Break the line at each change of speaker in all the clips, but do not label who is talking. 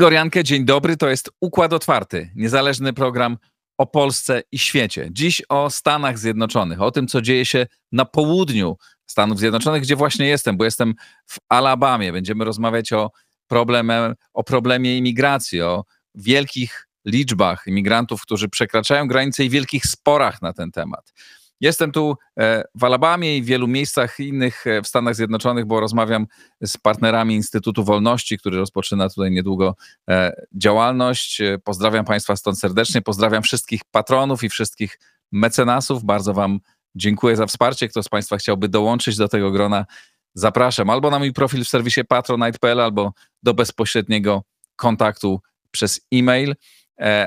Igor Jankę, dzień dobry. To jest Układ Otwarty, niezależny program o Polsce i świecie. Dziś o Stanach Zjednoczonych, o tym, co dzieje się na południu Stanów Zjednoczonych, gdzie właśnie jestem, bo jestem w Alabamie. Będziemy rozmawiać o, problemie, o problemie imigracji, o wielkich liczbach imigrantów, którzy przekraczają granice i wielkich sporach na ten temat. Jestem tu e, w Alabamie i w wielu miejscach innych e, w Stanach Zjednoczonych, bo rozmawiam z partnerami Instytutu Wolności, który rozpoczyna tutaj niedługo e, działalność. Pozdrawiam Państwa stąd serdecznie. Pozdrawiam wszystkich patronów i wszystkich mecenasów. Bardzo Wam dziękuję za wsparcie. Kto z Państwa chciałby dołączyć do tego grona, zapraszam albo na mój profil w serwisie patronite.pl, albo do bezpośredniego kontaktu przez e-mail.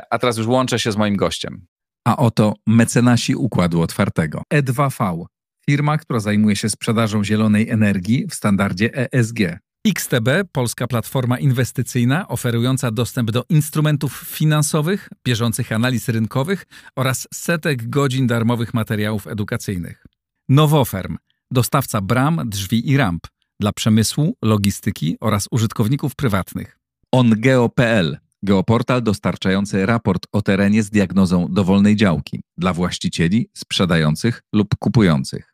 A teraz już łączę się z moim gościem. A oto mecenasi Układu Otwartego. E2V, firma, która zajmuje się sprzedażą zielonej energii w standardzie ESG. XTB, polska platforma inwestycyjna oferująca dostęp do instrumentów finansowych, bieżących analiz rynkowych oraz setek godzin darmowych materiałów edukacyjnych. Nowoferm, dostawca bram, drzwi i ramp dla przemysłu, logistyki oraz użytkowników prywatnych. OnGeo.pl Geoportal dostarczający raport o terenie z diagnozą dowolnej działki dla właścicieli, sprzedających lub kupujących.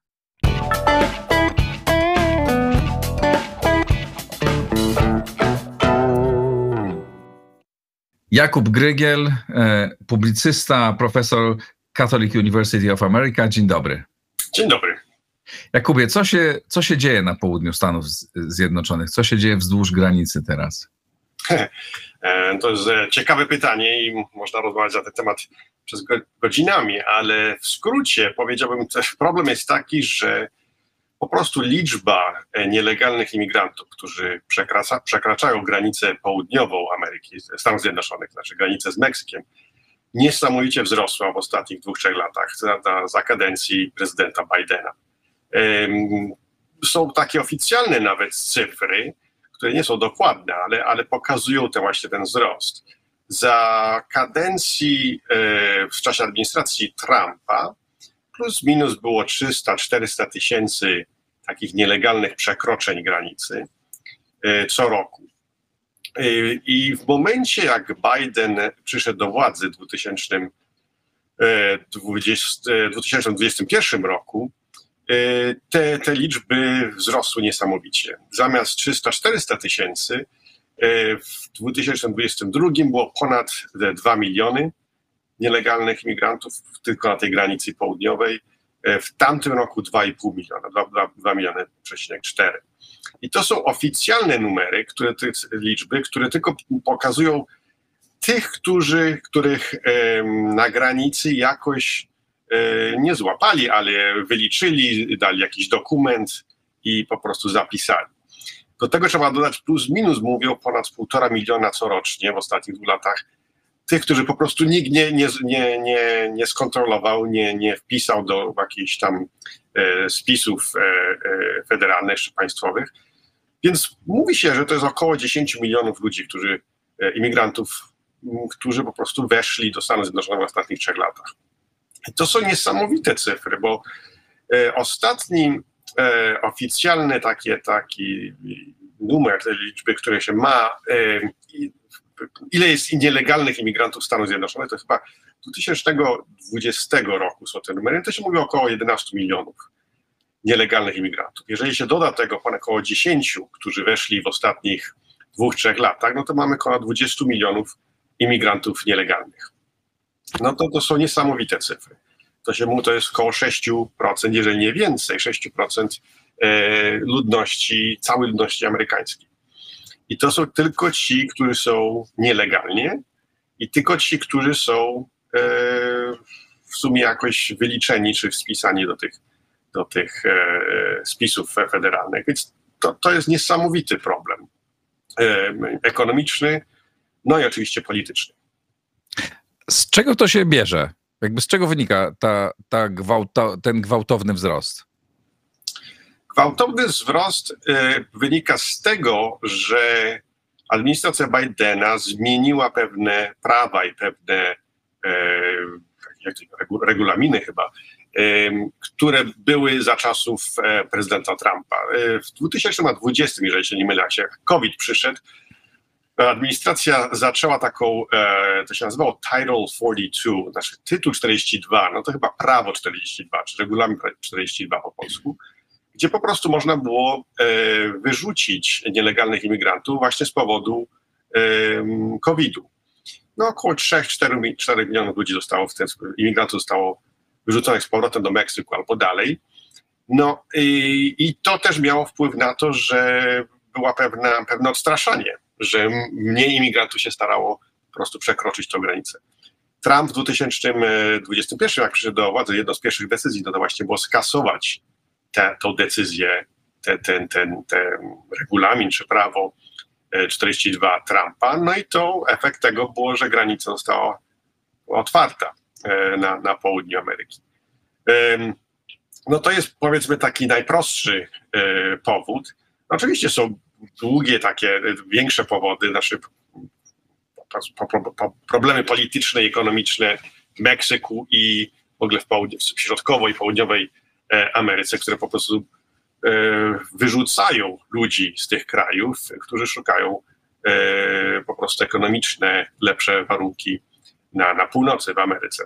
Jakub Grygiel, e, publicysta, profesor Catholic University of America. Dzień dobry.
Dzień dobry.
Jakubie, co się, co się dzieje na południu Stanów Zjednoczonych? Co się dzieje wzdłuż granicy teraz?
E, to jest e, ciekawe pytanie i można rozmawiać na ten temat przez godzinami, ale w skrócie powiedziałbym, problem jest taki, że po prostu liczba e, nielegalnych imigrantów, którzy przekracza, przekraczają granicę południową Ameryki, Stanów Zjednoczonych, znaczy granicę z Meksykiem, niesamowicie wzrosła w ostatnich dwóch, trzech latach za, za kadencji prezydenta Bidena. Są takie oficjalne nawet cyfry, które nie są dokładne, ale, ale pokazują ten właśnie ten wzrost. Za kadencji e, w czasie administracji Trumpa plus minus było 300-400 tysięcy takich nielegalnych przekroczeń granicy e, co roku. E, I w momencie, jak Biden przyszedł do władzy w 2021 roku, te, te liczby wzrosły niesamowicie. Zamiast 300-400 tysięcy e, w 2022 było ponad 2 miliony nielegalnych imigrantów tylko na tej granicy południowej. E, w tamtym roku 2,5 miliona, 2, 2, 2 miliony przecinek 4. I to są oficjalne numery, które, te liczby, które tylko pokazują tych, którzy, których na granicy jakoś E, nie złapali, ale wyliczyli, dali jakiś dokument i po prostu zapisali. Do tego trzeba dodać plus minus, mówią ponad półtora miliona corocznie w ostatnich dwóch latach tych, którzy po prostu nikt nie, nie, nie, nie, nie skontrolował, nie, nie wpisał do jakichś tam e, spisów e, e, federalnych czy państwowych. Więc mówi się, że to jest około 10 milionów ludzi, którzy, e, imigrantów, którzy po prostu weszli do Stanów Zjednoczonych w ostatnich trzech latach. To są niesamowite cyfry, bo e, ostatni e, oficjalny takie, taki numer liczby, które się ma, e, ile jest nielegalnych imigrantów w Stanach Zjednoczonych, to chyba 2020 roku są te numery, to się mówi około 11 milionów nielegalnych imigrantów. Jeżeli się doda tego około 10, którzy weszli w ostatnich dwóch, trzech latach, no to mamy około 20 milionów imigrantów nielegalnych no to to są niesamowite cyfry. To, się, to jest około 6%, jeżeli nie więcej, 6% e, ludności, całej ludności amerykańskiej. I to są tylko ci, którzy są nielegalnie i tylko ci, którzy są e, w sumie jakoś wyliczeni czy spisani do tych, do tych e, spisów federalnych. Więc to, to jest niesamowity problem ekonomiczny, no i oczywiście polityczny.
Z czego to się bierze? Jakby z czego wynika ta, ta gwałta, ten gwałtowny wzrost?
Gwałtowny wzrost y, wynika z tego, że administracja Bidena zmieniła pewne prawa i pewne y, regulaminy chyba, y, które były za czasów e, prezydenta Trumpa. W 2020, jeżeli się nie mylę, jak się COVID przyszedł, administracja zaczęła taką, e, to się nazywało Title 42, znaczy tytuł 42, no to chyba prawo 42, czy regulamin 42 po polsku, gdzie po prostu można było e, wyrzucić nielegalnych imigrantów właśnie z powodu COVID-u. No około 3-4 milionów ludzi zostało w ten imigrantów zostało wyrzuconych z powrotem do Meksyku albo dalej. No i, i to też miało wpływ na to, że była pewna, pewne odstraszanie, że mniej imigrantów się starało po prostu przekroczyć tę granicę. Trump w 2021, jak przyszedł do władzy, jedną z pierwszych decyzji to, to właśnie było skasować tę decyzję, ten, ten, ten, ten regulamin czy prawo 42 e, Trumpa. No i to efekt tego było, że granica została otwarta e, na, na południu Ameryki. No to jest powiedzmy taki najprostszy e, powód. Oczywiście są długie takie, większe powody, nasze problemy polityczne i ekonomiczne w Meksyku i w ogóle w, w środkowej i południowej Ameryce, które po prostu E, wyrzucają ludzi z tych krajów, którzy szukają e, po prostu ekonomiczne, lepsze warunki na, na północy w Ameryce.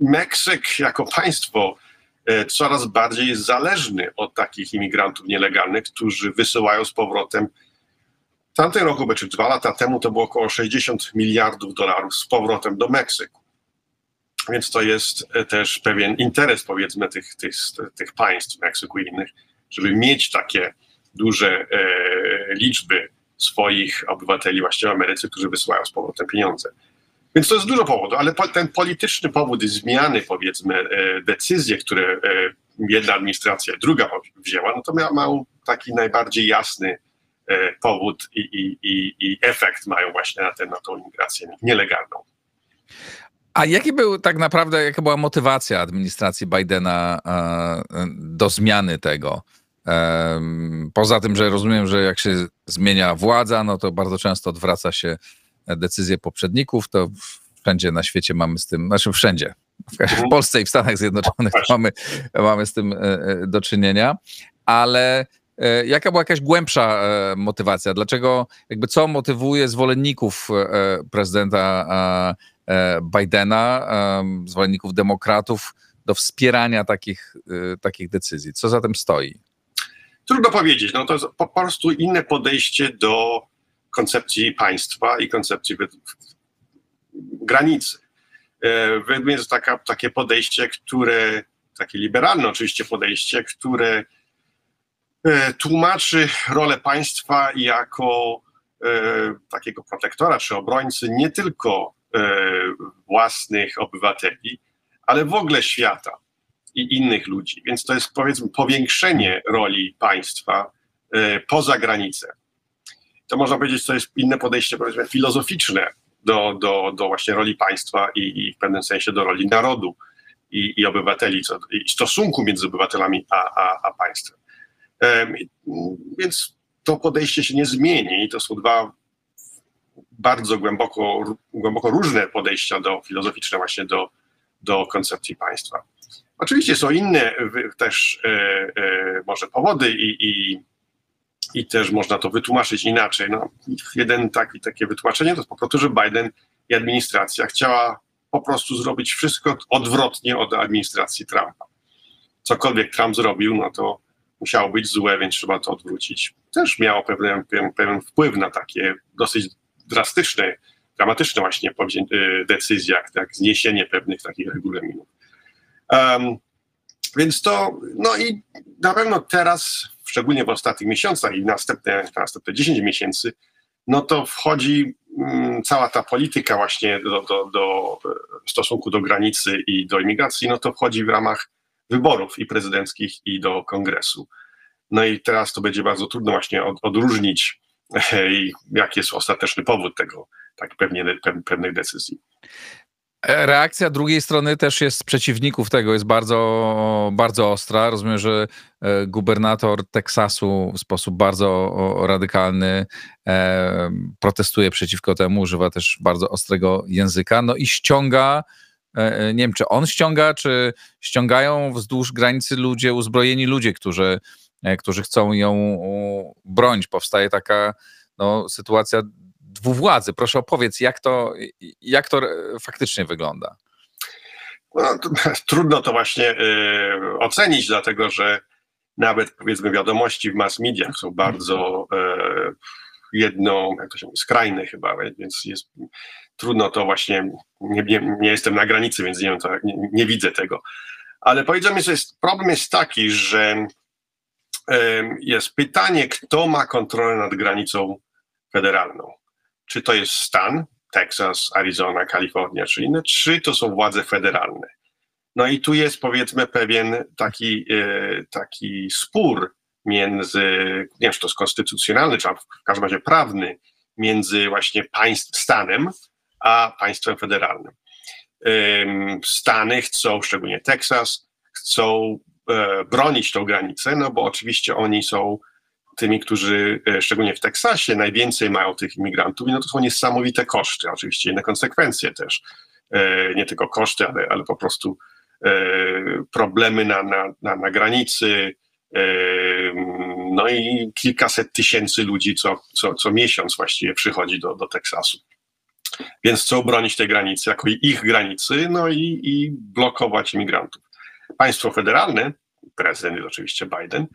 Meksyk jako państwo e, coraz bardziej zależny od takich imigrantów nielegalnych, którzy wysyłają z powrotem. W tamtym roku, czy dwa lata temu, to było około 60 miliardów dolarów z powrotem do Meksyku. Więc to jest e, też pewien interes, powiedzmy, tych, tych, tych państw, Meksyku i innych, żeby mieć takie duże e, liczby swoich obywateli właśnie w Ameryce, którzy wysyłają z powrotem pieniądze. Więc to jest dużo powodów, ale ten polityczny powód zmiany, powiedzmy, e, decyzje, które e, jedna administracja, druga wzięła, no to miał, taki najbardziej jasny e, powód i, i, i, i efekt mają właśnie na, ten, na tą imigrację nielegalną.
A jaki był tak naprawdę, jaka była motywacja administracji Bidena do zmiany tego? Poza tym, że rozumiem, że jak się zmienia władza, no to bardzo często odwraca się decyzje poprzedników, to wszędzie na świecie mamy z tym, znaczy wszędzie, w. Polsce i w Stanach Zjednoczonych mamy, mamy z tym e, e, do czynienia, ale jaka była jakaś głębsza motywacja? Dlaczego, jakby co motywuje zwolenników prezydenta E, Bidena, zwolenników demokratów, do wspierania takich, e, takich decyzji. Co za tym stoi?
Trudno powiedzieć. No to jest po prostu inne podejście do koncepcji państwa i koncepcji granicy. E, jest taka, takie podejście, które, takie liberalne oczywiście podejście, które tłumaczy rolę państwa jako takiego protektora czy obrońcy nie tylko E, własnych obywateli, ale w ogóle świata i innych ludzi. Więc to jest powiedzmy powiększenie roli państwa e, poza granicę. To można powiedzieć, to jest inne podejście powiedzmy filozoficzne do, do, do właśnie roli państwa i, i w pewnym sensie do roli narodu i, i obywateli, co, i stosunku między obywatelami a, a, a państwem. Więc to podejście się nie zmieni to są dwa bardzo głęboko, głęboko różne podejścia do, filozoficzne właśnie do, do koncepcji państwa. Oczywiście są inne też e, e, może powody i, i, i też można to wytłumaczyć inaczej. No, jeden taki, takie wytłumaczenie to po prostu, że Biden i administracja chciała po prostu zrobić wszystko odwrotnie od administracji Trumpa. Cokolwiek Trump zrobił, no to musiało być złe, więc trzeba to odwrócić. Też miało pewien, pewien wpływ na takie dosyć drastyczne, dramatyczne właśnie y, decyzje, jak, jak zniesienie pewnych takich regulaminów. Um, więc to, no i na pewno teraz, szczególnie w ostatnich miesiącach i następne, następne 10 miesięcy, no to wchodzi um, cała ta polityka właśnie do, do, do, stosunku do granicy i do imigracji, no to wchodzi w ramach wyborów i prezydenckich i do kongresu. No i teraz to będzie bardzo trudno właśnie od, odróżnić jaki jest ostateczny powód tego, tak pewnie, decyzji.
Reakcja drugiej strony też jest przeciwników tego, jest bardzo, bardzo ostra. Rozumiem, że e, gubernator Teksasu w sposób bardzo radykalny e, protestuje przeciwko temu, używa też bardzo ostrego języka, no i ściąga e, nie wiem, czy on ściąga, czy ściągają wzdłuż granicy ludzie, uzbrojeni ludzie, którzy którzy chcą ją bronić. Powstaje taka no, sytuacja dwuwładzy. Proszę opowiedz, jak to, jak to faktycznie wygląda.
No, to, trudno to właśnie y, ocenić, dlatego że nawet powiedzmy wiadomości w mass mediach są bardzo y, jedno, jak to się mówi, skrajne chyba, więc jest trudno to właśnie, nie, nie, nie jestem na granicy, więc nie, to, nie, nie widzę tego. Ale powiedziałbym, że jest, problem jest taki, że y, jest pytanie, kto ma kontrolę nad granicą federalną. Czy to jest stan, Texas, Arizona, Kalifornia czy inne, czy to są władze federalne. No i tu jest powiedzmy pewien taki, e, taki spór między, nie wiem czy to jest konstytucjonalny, czy w każdym razie prawny, między właśnie państw, stanem a państwem federalnym. Stany chcą, szczególnie Teksas, chcą e, bronić tą granicę, no bo oczywiście oni są tymi, którzy e, szczególnie w Teksasie najwięcej mają tych imigrantów i no to są niesamowite koszty, oczywiście inne konsekwencje też, e, nie tylko koszty, ale, ale po prostu e, problemy na, na, na, na granicy, no i kilkaset tysięcy ludzi co, co, co miesiąc właściwie przychodzi do, do Teksasu. Więc chcą bronić tej granicy jako ich granicy, no i, i blokować imigrantów. Państwo federalne, prezydent oczywiście Biden,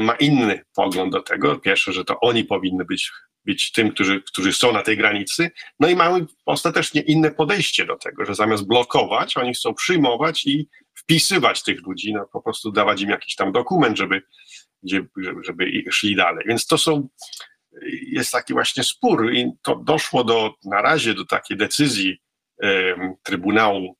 ma inny pogląd do tego. Pierwsze, że to oni powinny być, być tym, którzy, którzy są na tej granicy, no i mają ostatecznie inne podejście do tego, że zamiast blokować, oni chcą przyjmować i wpisywać tych ludzi, no po prostu dawać im jakiś tam dokument, żeby, żeby szli dalej. Więc to są, jest taki właśnie spór i to doszło do, na razie do takiej decyzji um, Trybunału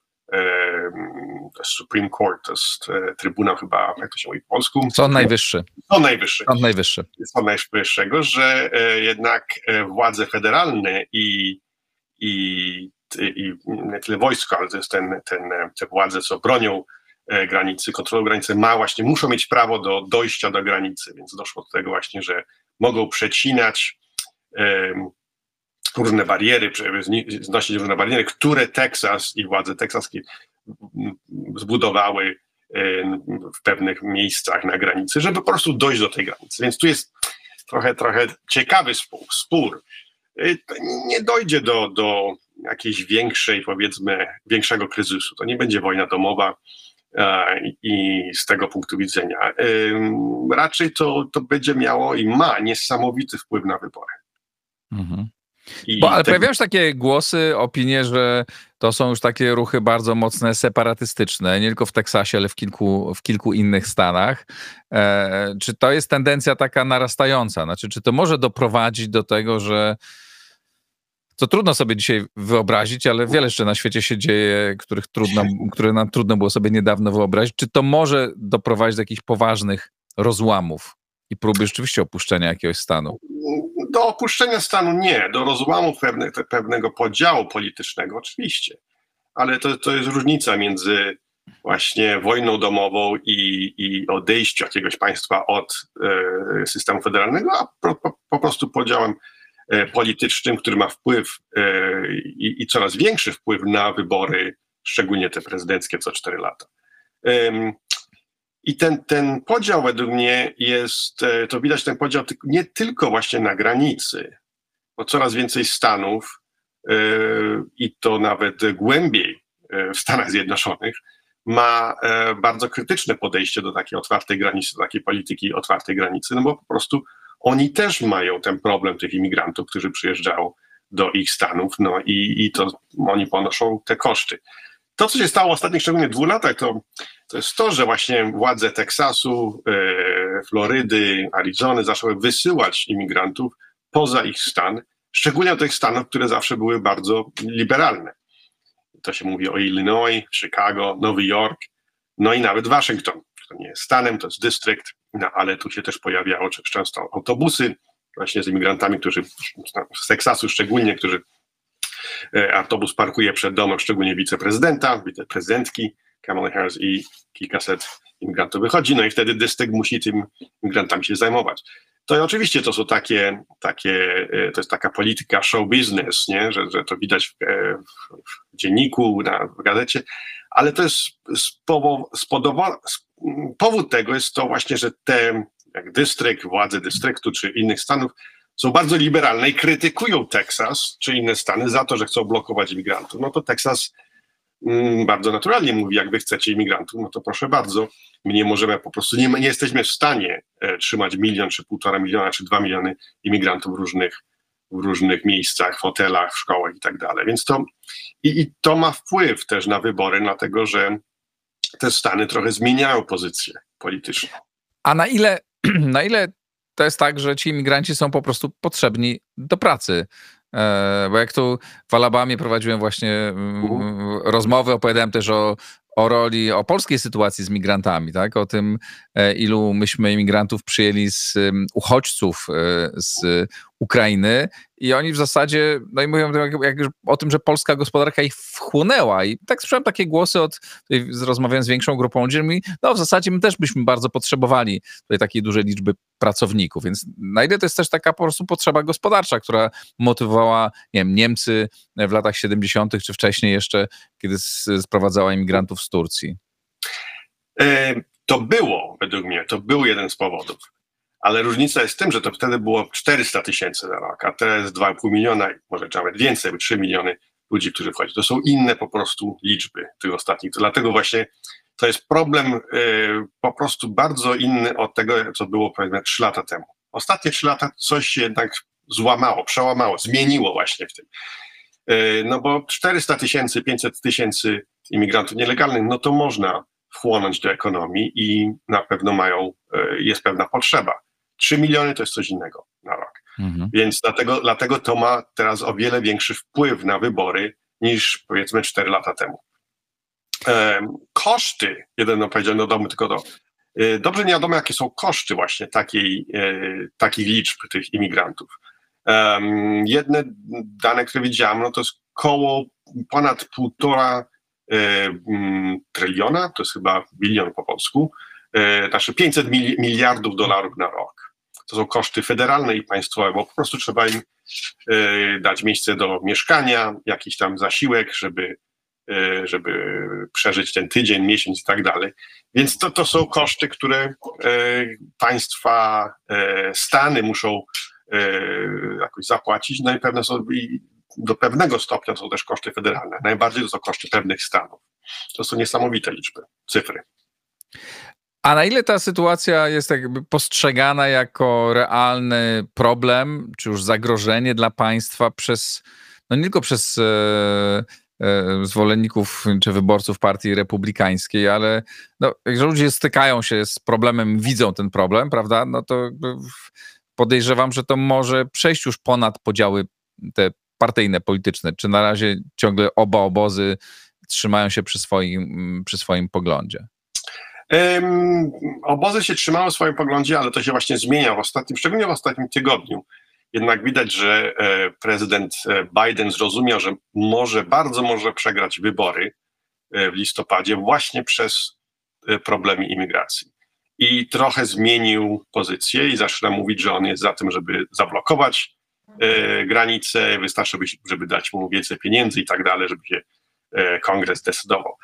Supreme Court, to jest e, Trybunał chyba, jak to się mówi w polsku?
Sąd Najwyższy.
Sąd Najwyższy.
Sąd Najwyższy.
Sąd Najwyższego, że e, jednak e, władze federalne i, i, i nie tyle wojsko, ale to jest ten, ten, te władze, co bronią granicy, kontrolują granicy, ma właśnie, muszą mieć prawo do dojścia do granicy, więc doszło do tego właśnie, że mogą przecinać um, różne bariery, znosić różne bariery, które Teksas i władze teksaskie zbudowały w pewnych miejscach na granicy, żeby po prostu dojść do tej granicy. Więc tu jest trochę, trochę ciekawy spór. Y, nie dojdzie do, do jakiejś większej, powiedzmy, większego kryzysu. To nie będzie wojna domowa i z tego punktu widzenia. Raczej to, to będzie miało i ma niesamowity wpływ na wybory. Mhm.
Bo, ale pojawiają się takie głosy, opinie, że to są już takie ruchy bardzo mocne, separatystyczne, nie tylko w Teksasie, ale w kilku, w kilku innych stanach. E, czy to jest tendencja taka narastająca? Znaczy, czy to może doprowadzić do tego, że co trudno sobie dzisiaj wyobrazić, ale wiele jeszcze na świecie się dzieje, których trudno, które nam trudno było sobie niedawno wyobrazić. Czy to może doprowadzić do jakichś poważnych rozłamów i próby rzeczywiście opuszczenia jakiegoś stanu?
Do opuszczenia stanu nie, do rozłamu pewne, pewnego podziału politycznego oczywiście, ale to, to jest różnica między właśnie wojną domową i, i odejściu jakiegoś państwa od e, systemu federalnego, a po, po, po prostu podziałem e, politycznym, który ma wpływ e, i, i, coraz większy wpływ na wybory, szczególnie te prezydenckie co cztery lata. I ten, ten podział według mnie jest, e, to widać ten podział nie tylko właśnie na granicy, bo coraz więcej stanów yy, i to nawet głębiej e, w Stanach Zjednoczonych ma bardzo krytyczne podejście do takiej otwartej granicy, do takiej polityki otwartej granicy, no bo po prostu oni też mają ten problem tych imigrantów, którzy przyjeżdżają do ich stanów, no i, i to oni ponoszą te koszty. To, co się stało w ostatnich szczególnie dwóch latach, to, to jest to, że właśnie władze Teksasu, e, Florydy, Arizony zaczęły wysyłać imigrantów poza ich stan, szczególnie do tych stanów, które zawsze były bardzo liberalne. To się mówi o Illinois, Chicago, Nowy Jork, no i nawet Waszyngton. To nie jest stanem, to jest dystrykt, no, ale tu się też pojawiały często autobusy właśnie z imigrantami, którzy z Teksasu szczególnie, którzy autobus parkuje przed domem, szczególnie wiceprezydenta, wiceprezydentki Kamala Harris i kilkaset imigrantów wychodzi, no i wtedy dystrykt musi tym imigrantami się zajmować. To oczywiście to są takie, takie e, to jest taka polityka show business, nie? Że, że to widać w, e, w, dzienniku, na, w gazecie, ale to jest spowo, powód tego jest to właśnie, że te jak dystrykt, władze dystryktu czy innych stanów, są bardzo liberalne i krytykują Teksas czy inne stany za to, że chcą blokować imigrantów, no to Teksas mm, bardzo naturalnie mówi, jak wy chcecie imigrantów, no to proszę bardzo, my nie możemy po prostu, nie, nie jesteśmy w stanie e, trzymać milion, czy półtora miliona, czy dwa miliony imigrantów w różnych, w różnych miejscach, w hotelach, w szkołach i tak dalej. Więc to, i, i to ma wpływ też na wybory, dlatego że te stany trochę zmieniają pozycję polityczną.
A na ile, na ile to jest tak, że ci imigranci są po prostu potrzebni do pracy? E, bo jak tu w Alabamie prowadziłem właśnie mhm. rozmowy, opowiadałem też o, o roli, o polskiej sytuacji z migrantami, tak? O tym, e, ilu myśmy imigrantów przyjęli z uchodźców e, z Ukrainy i oni w zasadzie, no i mówią jak, jak, o tym, że polska gospodarka ich wchłonęła i tak słyszałem takie głosy od, rozmawiałem z większą grupą ludzi, no w zasadzie my też byśmy bardzo potrzebowali tutaj takiej dużej liczby pracowników, więc na ile to jest też taka po prostu potrzeba gospodarcza, która motywowała, nie wiem, Niemcy w latach 70. czy wcześniej jeszcze, kiedy sprowadzała imigrantów z Turcji?
E, to było, według mnie, to był jeden z powodów ale różnica jest w tym, że to wtedy było 400 tysięcy na rok, a teraz 2,5 miliona, może nawet więcej, 3 miliony ludzi, którzy wchodzą. To są inne po prostu liczby tych ostatnich. To dlatego właśnie to jest problem y, po prostu bardzo inny od tego, co było powiedzmy 3 lata temu. Ostatnie 3 lata coś się jednak złamało, przełamało, zmieniło właśnie w tym. Y, no bo 400 tysięcy, 500 tysięcy imigrantów nielegalnych, no to można wchłonąć do ekonomii i na pewno mają, y, jest pewna potrzeba. 3 miliony to jest coś innego na rok. Mhm. Więc dlatego, dlatego to ma teraz o wiele większy wpływ na wybory niż powiedzmy 4 lata temu. Um, koszty, jeden powiedział, no domy tylko do. E, dobrze nie wiadomo, jakie są koszty właśnie takiej, e, takich liczb tych imigrantów. Um, jedne dane, które widziałem, no to jest koło ponad półtora e, tryliona, to jest chyba bilion po polsku, e, znaczy 500 miliardów dolarów na rok to są koszty federalne i państwowe, bo po prostu trzeba im e, dać miejsce do mieszkania, jakiś tam zasiłek, żeby, e, żeby przeżyć ten tydzień, miesiąc i tak dalej. Więc to, to są koszty, które e, państwa, Stany muszą jakoś zapłacić, no i pewne są, i do pewnego stopnia są też koszty federalne. Najbardziej to są koszty pewnych stanów. To są niesamowite liczby, cyfry.
A na ile ta sytuacja jest jakby postrzegana jako realny problem, czy już zagrożenie dla państwa przez, no nie tylko przez e, e, zwolenników czy wyborców partii republikańskiej, ale no, jak ludzie stykają się z problemem, widzą ten problem, prawda, no to podejrzewam, że to może przejść już ponad podziały te partyjne, polityczne. Czy na razie ciągle oba obozy trzymają się przy swoim, przy swoim poglądzie?
Obozy się trzymały w swoim poglądzie, ale to się właśnie zmienia w ostatnim, szczególnie w ostatnim tygodniu. Jednak widać, że e, prezydent e, Biden zrozumiał, że może, bardzo może przegrać wybory e, w listopadzie właśnie przez problemy imigracji. I trochę zmienił pozycję i zaczyna mówić, że on jest za tym, żeby zablokować granice, wystarczy, żeby dać mu więcej pieniędzy i tak dalej, żeby się kongres decydował.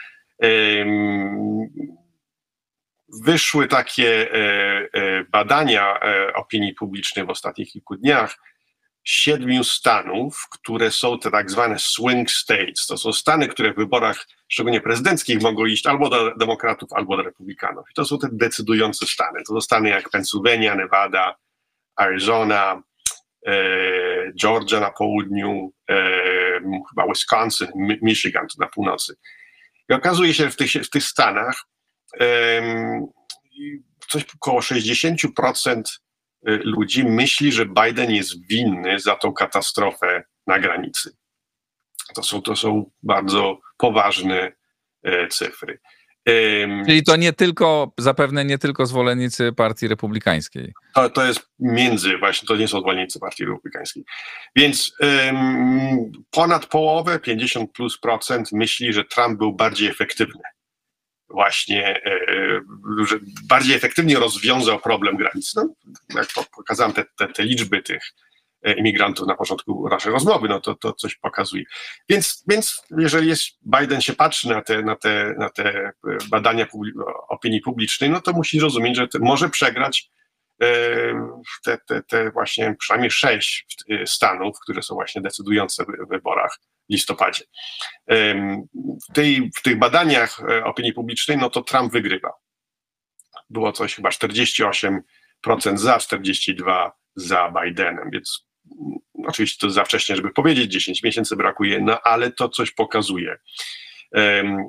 Wyszły takie e, e, badania e, opinii publicznej w ostatnich kilku dniach siedmiu stanów, które są te tak zwane swing states. To są stany, które w wyborach, szczególnie prezydenckich, mogą iść albo do demokratów, albo do republikanów. I to są te decydujące stany. To są stany jak Pennsylvania, Nevada, Arizona, Georgia na południu, chyba Wisconsin, Michigan to na północy. I okazuje się, że w tych, w tych stanach coś około 60% y, ludzi myśli, że Biden jest winny za tą katastrofę na granicy. To są, to są bardzo poważne e, cyfry.
Czyli to nie tylko, zapewne nie tylko zwolennicy Partii Republikańskiej.
To, to jest między, właśnie to nie są zwolennicy Partii Republikańskiej. Więc um, ponad połowę, 50 plus procent myśli, że Trump był bardziej efektywny właśnie e, że bardziej efektywnie rozwiązał problem granic. No, jak pokazałem te, te, te liczby tych e, imigrantów na początku naszej rozmowy, no to, to coś pokazuje. Więc, więc jeżeli jest, Biden się patrzy na te, na te, na te badania opinii publicznej, no to musi rozumieć, że może przegrać te, te, te właśnie przynajmniej sześć stanów, które są właśnie decydujące w wyborach listopadzie. W, tej, w tych badaniach opinii publicznej, no to Trump wygrywa. Było coś chyba 48% za, 42% za Bidenem, więc oczywiście to za wcześnie, żeby powiedzieć, 10 miesięcy brakuje, no ale to coś pokazuje.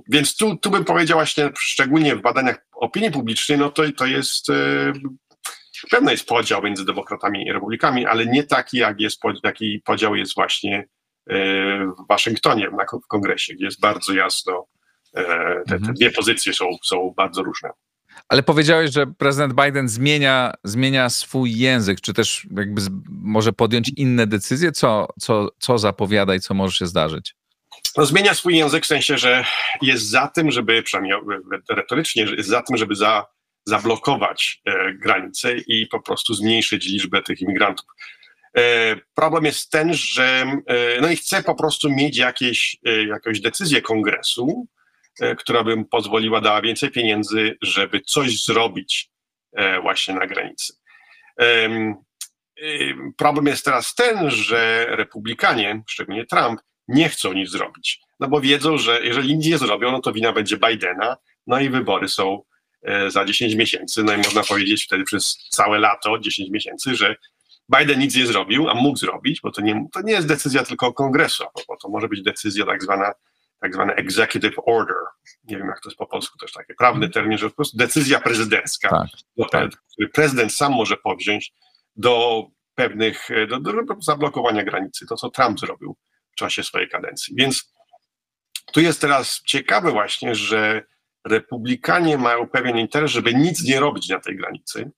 Więc tu, tu bym powiedział właśnie, szczególnie w badaniach opinii publicznej, no to, to jest pewno jest podział między demokratami i republikami, ale nie taki, jak jest, jaki podział jest właśnie e, w Waszyngtonie, w kongresie, gdzie jest bardzo jasno, e, te, te mhm. dwie pozycje są, są bardzo różne.
Ale powiedziałeś, że prezydent Biden zmienia, zmienia swój język, czy też jakby może podjąć inne decyzje? Co, co, co zapowiada i co może się zdarzyć?
No, zmienia swój język w sensie, że jest za tym, żeby, przynajmniej retorycznie, jest za tym, żeby za, zablokować e, granice i po prostu zmniejszyć liczbę tych imigrantów. E, problem jest ten, że e, no i chce po prostu mieć jakieś, e, jakąś decyzję kongresu, która by mu pozwoliła, dała więcej pieniędzy, żeby coś zrobić właśnie na granicy. Problem jest teraz ten, że republikanie, szczególnie Trump, nie chcą nic zrobić. No bo wiedzą, że jeżeli nic nie zrobią, no to wina będzie Bidena, no i wybory są za 10 miesięcy. No i można powiedzieć wtedy przez całe lato, 10 miesięcy, że Biden nic nie zrobił, a mógł zrobić, bo to nie, to nie jest decyzja tylko kongresu, bo to może być decyzja tak zwana tak zwany executive order. Nie wiem, jak to jest po polsku też taki prawny termin, że po prostu decyzja prezydencka, tak, tak. który prezydent sam może powziąć do pewnych, do, do zablokowania granicy, to co Trump zrobił w czasie swojej kadencji. Więc tu jest teraz ciekawe właśnie, że republikanie mają pewien interes, żeby nic nie robić na tej granicy,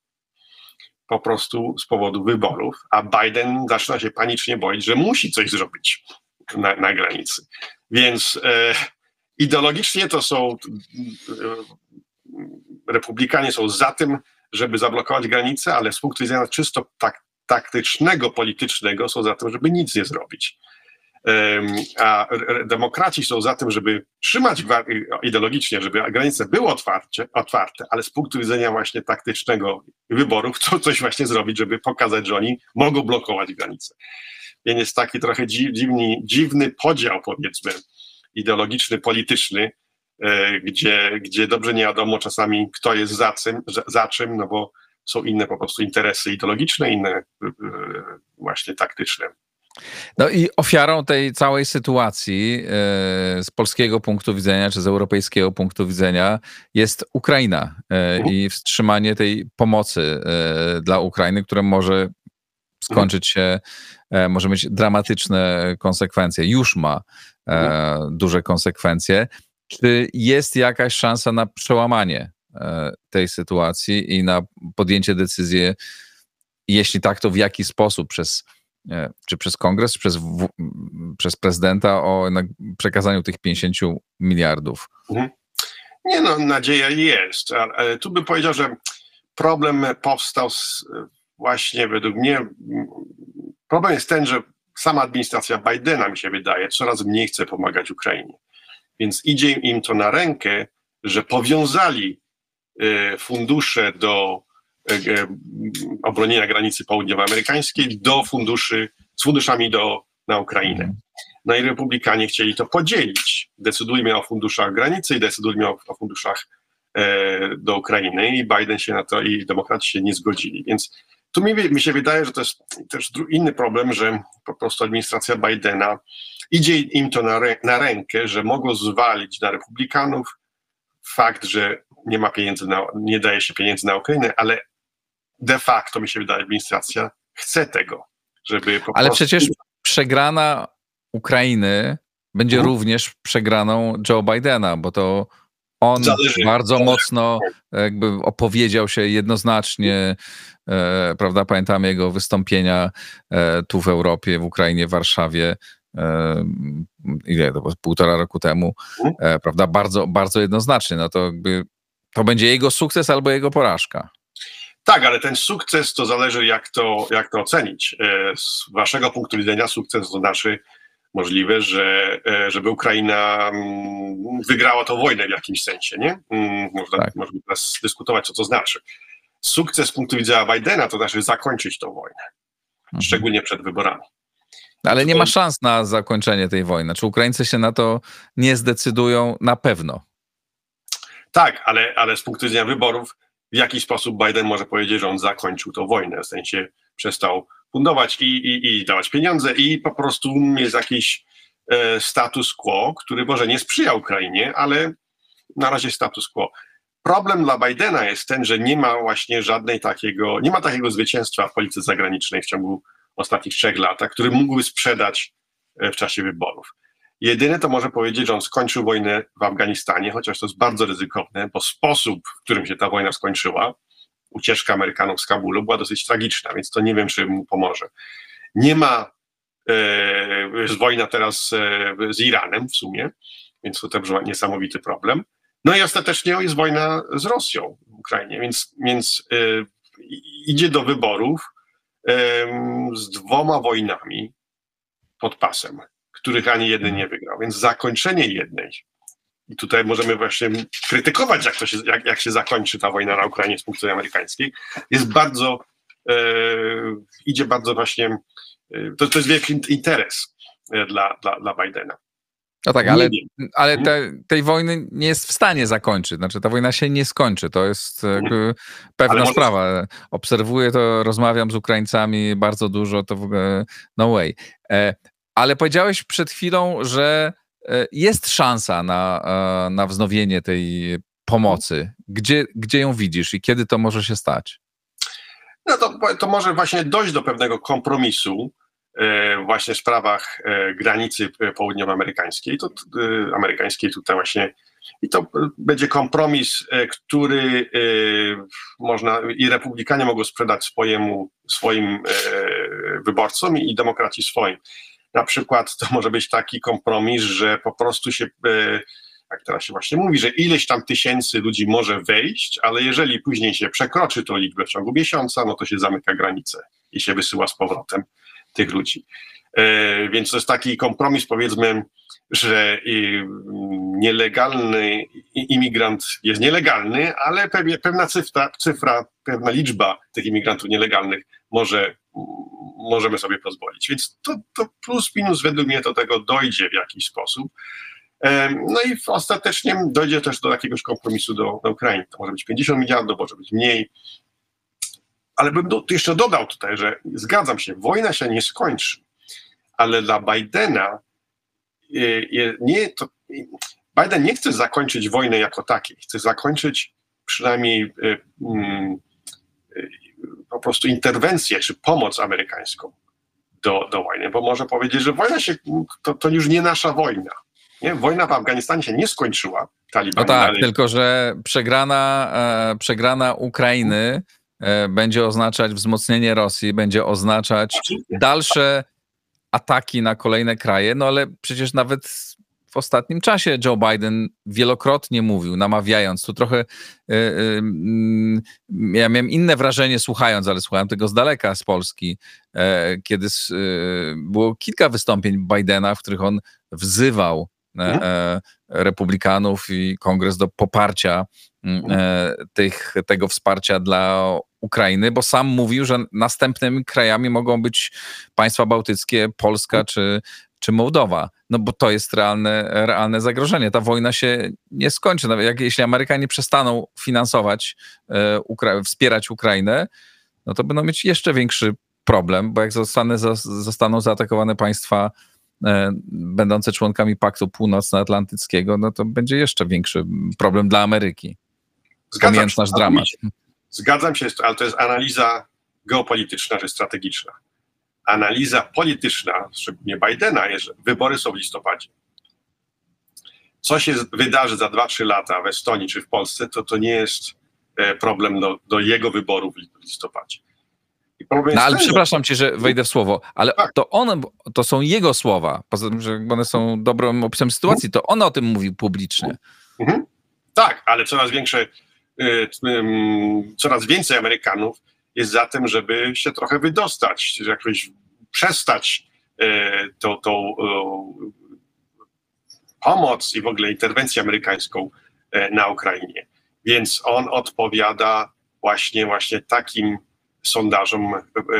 po prostu z powodu wyborów, a Biden zaczyna się panicznie boić, że musi coś zrobić na, na granicy. Więc e, ideologicznie to są e, republikanie są za tym, żeby zablokować granice, ale z punktu widzenia czysto tak, taktycznego, politycznego są za tym, żeby nic nie zrobić. A demokraci są za tym, żeby trzymać ideologicznie, żeby granice były otwarcie, otwarte, ale z punktu widzenia właśnie taktycznego wyborów, to coś właśnie zrobić, żeby pokazać, że oni mogą blokować granice. Więc jest taki trochę dziwny, dziwny podział, powiedzmy, ideologiczny, polityczny, e, gdzie, gdzie dobrze nie wiadomo czasami, kto jest za, za czym, no bo są inne po prostu interesy ideologiczne, inne e, właśnie taktyczne.
No i ofiarą tej całej sytuacji e, z polskiego punktu widzenia, czy z europejskiego punktu widzenia jest Ukraina mhm. i wstrzymanie tej pomocy dla Ukrainy, które może skończyć się, e, może mieć dramatyczne konsekwencje. Już ma e, mhm. duże konsekwencje. Czy jest jakaś szansa na przełamanie e, tej sytuacji i na podjęcie decyzji, jeśli tak, to w jaki sposób przez czy przez kongres, czy przez, przez prezydenta o przekazaniu tych 50 miliardów? Mhm.
Nie no, nadzieja jest. Ale tu bym powiedział, że problem powstał z, właśnie według mnie problem jest ten, że sama administracja Bidena, mi się wydaje, coraz mniej chce pomagać Ukrainie. Więc idzie im to na rękę, że powiązali e, fundusze do obronienia granicy południowoamerykańskiej do funduszy, z funduszami do, na Ukrainę. No i republikanie chcieli to podzielić. Decydujmy o funduszach granicy i decydujmy o, o funduszach do Ukrainy i Biden się na to i demokraci się nie zgodzili. Więc tu mi, mi się wydaje, że to jest też inny problem, że po prostu administracja Bidena idzie im to na, na rękę, że mogą zwalić na republikanów fakt, że nie ma pieniędzy, na, nie daje się pieniędzy na Ukrainę, ale de facto mi się wydaje, administracja chce tego, żeby
po Ale prostu... przecież przegrana Ukrainy będzie hmm. również przegraną Joe Bidena, bo to on Zależy. bardzo mocno jakby opowiedział się jednoznacznie, e, prawda? Pamiętamy jego wystąpienia e, tu w Europie, w Ukrainie, w Warszawie. E, ile to było? Półtora roku temu, e, prawda? Bardzo, bardzo jednoznacznie. No to jakby to będzie jego sukces albo jego porażka.
Tak, ale ten sukces to zależy, jak to, jak to ocenić. E, z waszego punktu widzenia sukces to znaczy możliwe, że, e, żeby Ukraina mm, wygrała tę wojnę w jakimś sensie, nie? Mm, można, tak. można teraz dyskutować, co to znaczy. Sukces z punktu widzenia Bidena to znaczy zakończyć tą wojnę, mhm. szczególnie przed wyborami.
Ale nie ma szans na zakończenie tej wojny. Czy Ukraińcy się na to nie zdecydują? Na pewno.
Tak, ale, ale z punktu widzenia wyborów, w jaki sposób Biden może powiedzieć, że on zakończył tą wojnę, w sensie przestał fundować i, i, i dawać pieniądze i po prostu jest jakiś e, status quo, który może nie sprzyja Ukrainie, ale na razie status quo. Problem dla Bidena jest ten, że nie ma właśnie żadnej takiego, nie ma takiego zwycięstwa w polityce zagranicznej w ciągu ostatnich trzech latach, który mógłby sprzedać e, w czasie wyborów. Jedyne to może powiedzieć, że on skończył wojnę w Afganistanie, chociaż to jest bardzo ryzykowne, bo sposób, w którym się ta wojna skończyła, ucieczka Amerykanów z Kabulu była dosyć tragiczna, więc to nie wiem, czy mu pomoże. Nie ma, e, wojna teraz e, z Iranem w sumie, więc to też niesamowity problem. No i ostatecznie jest wojna z Rosją w Ukrainie, więc, więc e, idzie do wyborów z dwoma wojnami pod pasem, których ani jeden nie wygrał. Więc zakończenie jednej, i tutaj możemy właśnie krytykować, jak, to się, jak, jak się zakończy ta wojna na Ukrainie z punktu widzenia amerykańskiej, jest bardzo, e, idzie bardzo właśnie, e, to, to jest wielki interes e, dla, dla, dla Bidena.
No tak, ale, ale mhm. te, tej wojny nie jest w stanie zakończyć. Znaczy, ta wojna się nie skończy. To jest mhm. pewna ale sprawa. Obserwuję to, rozmawiam z Ukraińcami bardzo dużo, to w ogóle no way. Ale powiedziałeś przed chwilą, że e, jest szansa na, e, na wznowienie tej pomocy. Gdzie, gdzie ją widzisz i kiedy to może się stać?
No to, to może właśnie dojść do pewnego kompromisu E, właśnie w sprawach granicy południowoamerykańskiej, to, amerykańskiej tutaj właśnie i to będzie kompromis, który można i republikanie mogą sprzedać swojemu, swoim wyborcom i demokraci swoim. Na przykład to może być taki kompromis, że po prostu się, jak teraz się właśnie mówi, że ileś tam tysięcy ludzi może wejść, ale jeżeli później się przekroczy tą liczbę w ciągu miesiąca, no to się zamyka granicę i się wysyła z powrotem tych ludzi. E, więc to jest taki kompromis, powiedzmy, że nielegalny imigrant jest nielegalny, ale pewna cyfra, cyfra, pewna liczba tych imigrantów nielegalnych może, możemy sobie pozwolić. Więc to, to plus minus według mnie do tego dojdzie w jakiś sposób. E, no i ostatecznie dojdzie też do jakiegoś kompromisu do, do Ukrainy. To może być 50 miliardów, może być mniej. Ale bym do, jeszcze dodał tutaj, że zgadzam się, wojna się nie skończy, ale dla Bidena y, nie, to, Biden nie chce zakończyć wojny jako takiej, chce zakończyć przynajmniej y, mm, y, po prostu interwencję czy pomoc amerykańską do, do wojny, bo może powiedzieć, że wojna się, to, to już nie nasza wojna. Nie? Wojna w Afganistanie się nie skończyła. Taliban,
no tak, tylko że przegrana, e, przegrana Ukrainy E, będzie oznaczać wzmocnienie Rosji, będzie oznaczać dalsze ataki na kolejne kraje, no ale przecież nawet w ostatnim czasie Joe Biden wielokrotnie mówił, namawiając, tu trochę y, y, ja miałem inne wrażenie słuchając, ale słuchałem tego z daleka z Polski, kiedy było kilka wystąpień Bidena, w których on wzywał mhm. republikanów i kongres do poparcia Mm, e, tych, tego wsparcia dla Ukrainy, bo sam mówił, że następnymi krajami mogą być państwa bałtyckie, Polska czy, czy Mołdowa. No bo to jest realne, realne zagrożenie. Ta wojna się nie skończy. Nawet jak, jeśli Amerykanie przestaną finansować, e, Ukra wspierać Ukrainę, no to będą mieć jeszcze większy problem, bo jak zostanie, zostaną zaatakowane państwa e, będące członkami Paktu Północnoatlantyckiego, no to będzie jeszcze większy problem dla Ameryki. Zgadzam się, dramat.
Zgadzam się, ale to jest analiza geopolityczna czy strategiczna. Analiza polityczna, szczególnie Bidena, jest, że wybory są w listopadzie. Co się wydarzy za 2-3 lata w Estonii czy w Polsce, to to nie jest e, problem do, do jego wyborów w listopadzie.
No ale przepraszam cię, że wejdę w słowo, ale tak. to one, to są jego słowa, poza tym, że one są dobrym opisem sytuacji, to on o tym mówił publicznie. Mhm.
Tak, ale coraz większe coraz więcej Amerykanów jest za tym, żeby się trochę wydostać, jakoś przestać y, tą, tą pomoc i w ogóle interwencję amerykańską y, na Ukrainie. Więc on odpowiada właśnie, właśnie takim sondażom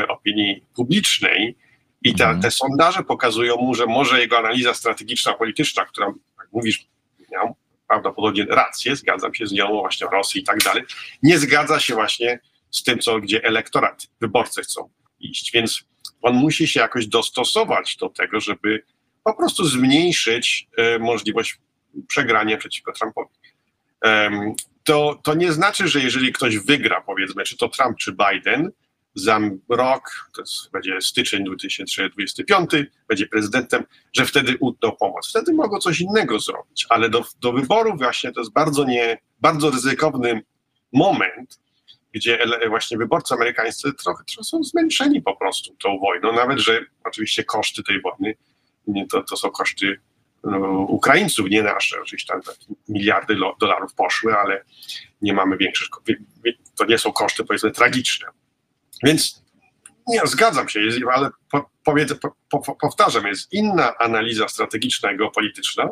opinii publicznej. I ta, mhm. te sondaże pokazują mu, że może jego analiza strategiczna, polityczna, która, jak mówisz, prawdopodobnie rację, zgadzam się z nią, właśnie Rosji i tak dalej, nie zgadza się właśnie z tym, co, gdzie elektorat, wyborcy chcą iść. Więc on musi się jakoś dostosować do tego, żeby po prostu zmniejszyć e, możliwość przegrania przeciwko Trumpowi. Um, to, to nie znaczy, że jeżeli ktoś wygra, powiedzmy, czy to Trump, czy Biden, za rok, to jest, będzie styczeń 2025, będzie prezydentem, że wtedy utną pomoc. Wtedy mogą coś innego zrobić, ale do, do wyborów właśnie to jest bardzo, nie, bardzo ryzykowny moment, gdzie właśnie wyborcy amerykańscy trochę, trochę są zmęczeni po prostu tą wojną, nawet że oczywiście koszty tej wojny to, to są koszty no, Ukraińców, nie nasze. Oczywiście tam miliardy dolarów poszły, ale nie mamy większych, to nie są koszty powiedzmy tragiczne. Więc nie, zgadzam się, ale powtarzam, jest inna analiza strategiczna i geopolityczna,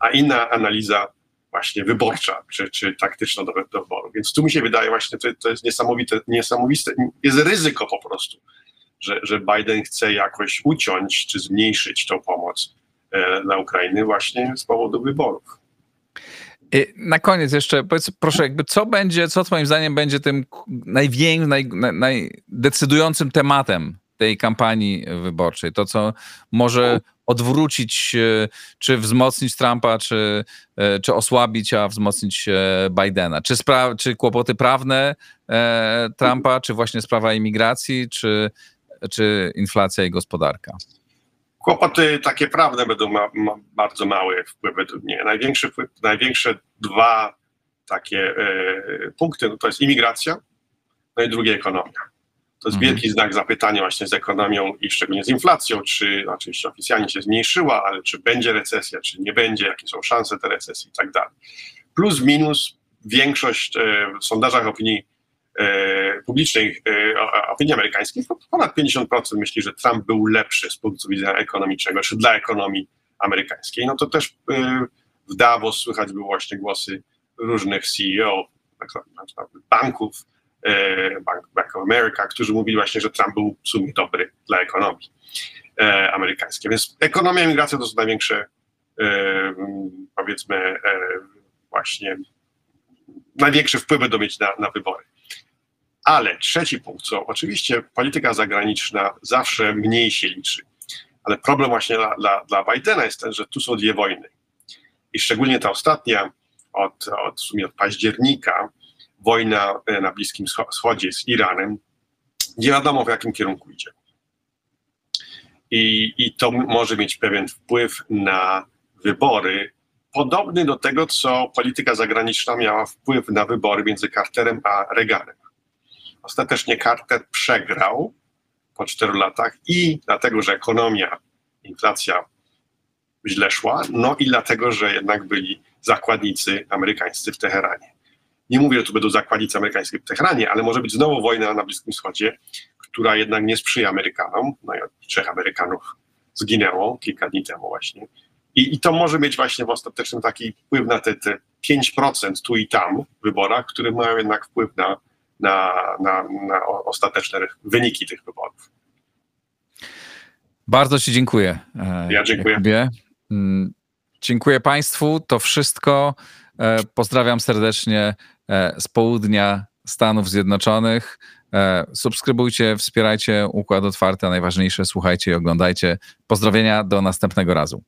a inna analiza właśnie wyborcza czy, czy taktyczna do, do wyboru. Więc tu mi się wydaje właśnie, to, to jest niesamowite, niesamowite, jest ryzyko po prostu, że, że Biden chce jakoś uciąć czy zmniejszyć tą pomoc e, dla Ukrainy właśnie z powodu wyborów.
Na koniec jeszcze powiedz, proszę, jakby co będzie, co twoim zdaniem będzie tym największym, naj, najdecydującym tematem tej kampanii wyborczej? To, co może odwrócić, e, czy wzmocnić Trumpa, czy, e, czy osłabić, a wzmocnić e, Bidena? Czy, spra- czy kłopoty prawne Trumpa, czy właśnie sprawa imigracji, czy, czy inflacja i gospodarka?
Kłopoty takie prawne będą ma, ma bardzo małe wpływ według mnie. Największy wpływ, największe dwa takie e, punkty no to jest imigracja, no i drugie ekonomia. To jest mhm. wielki znak zapytania właśnie z ekonomią i szczególnie z inflacją, czy oczywiście oficjalnie się zmniejszyła, ale czy będzie recesja, czy nie będzie, jakie są szanse tej recesji i tak dalej. Plus minus większość e, w sondażach opinii Publicznej e, opinii amerykańskiej, ponad 50% myśli, że Trump był lepszy z punktu widzenia ekonomicznego, czy dla ekonomii amerykańskiej. No to też e, w Davos słychać było właśnie głosy różnych CEO, banków, Bank, Bank of America, którzy mówili właśnie, że Trump był w sumie dobry dla ekonomii amerykańskiej. Więc ekonomia i migracja to są największe, powiedzmy, właśnie największe wpływy będą mieć na, na wybory. Ale trzeci punkt, co oczywiście polityka zagraniczna zawsze mniej się liczy, ale problem właśnie dla, dla, dla Bidena jest ten, że tu są dwie wojny. I szczególnie ta ostatnia, od, od, w sumie od października, wojna e, na Bliskim Wschodzie z Iranem, nie wiadomo w jakim kierunku idzie. I, I to może mieć pewien wpływ na wybory, podobny do tego, co polityka zagraniczna miała wpływ na wybory między Carterem a Reaganem. Ostatecznie Carter przegrał po czteru latach i dlatego, że ekonomia, inflacja źle szła, no i dlatego, że jednak byli zakładnicy amerykańscy w Teheranie. Nie mówię, że tu będą zakładnicy amerykańscy w Teheranie, ale może być znowu wojna na Bliskim Wschodzie, która jednak nie sprzyja Amerykanom. No i trzech Amerykanów zginęło kilka dni temu właśnie. I, I, to może mieć właśnie w ostatecznym taki wpływ na te, te 5% tu i tam w wyborach, które mają jednak wpływ na na, na, na ostateczne wyniki tych wyborów.
Bardzo Ci dziękuję.
E, ja dziękuję.
Jakubie. Mm, dziękuję Państwu. To wszystko. E, pozdrawiam serdecznie e, z południa Stanów Zjednoczonych. Subskrybujcie, wspierajcie Układ Otwarty, a najważniejsze słuchajcie i oglądajcie. Pozdrowienia do następnego razu.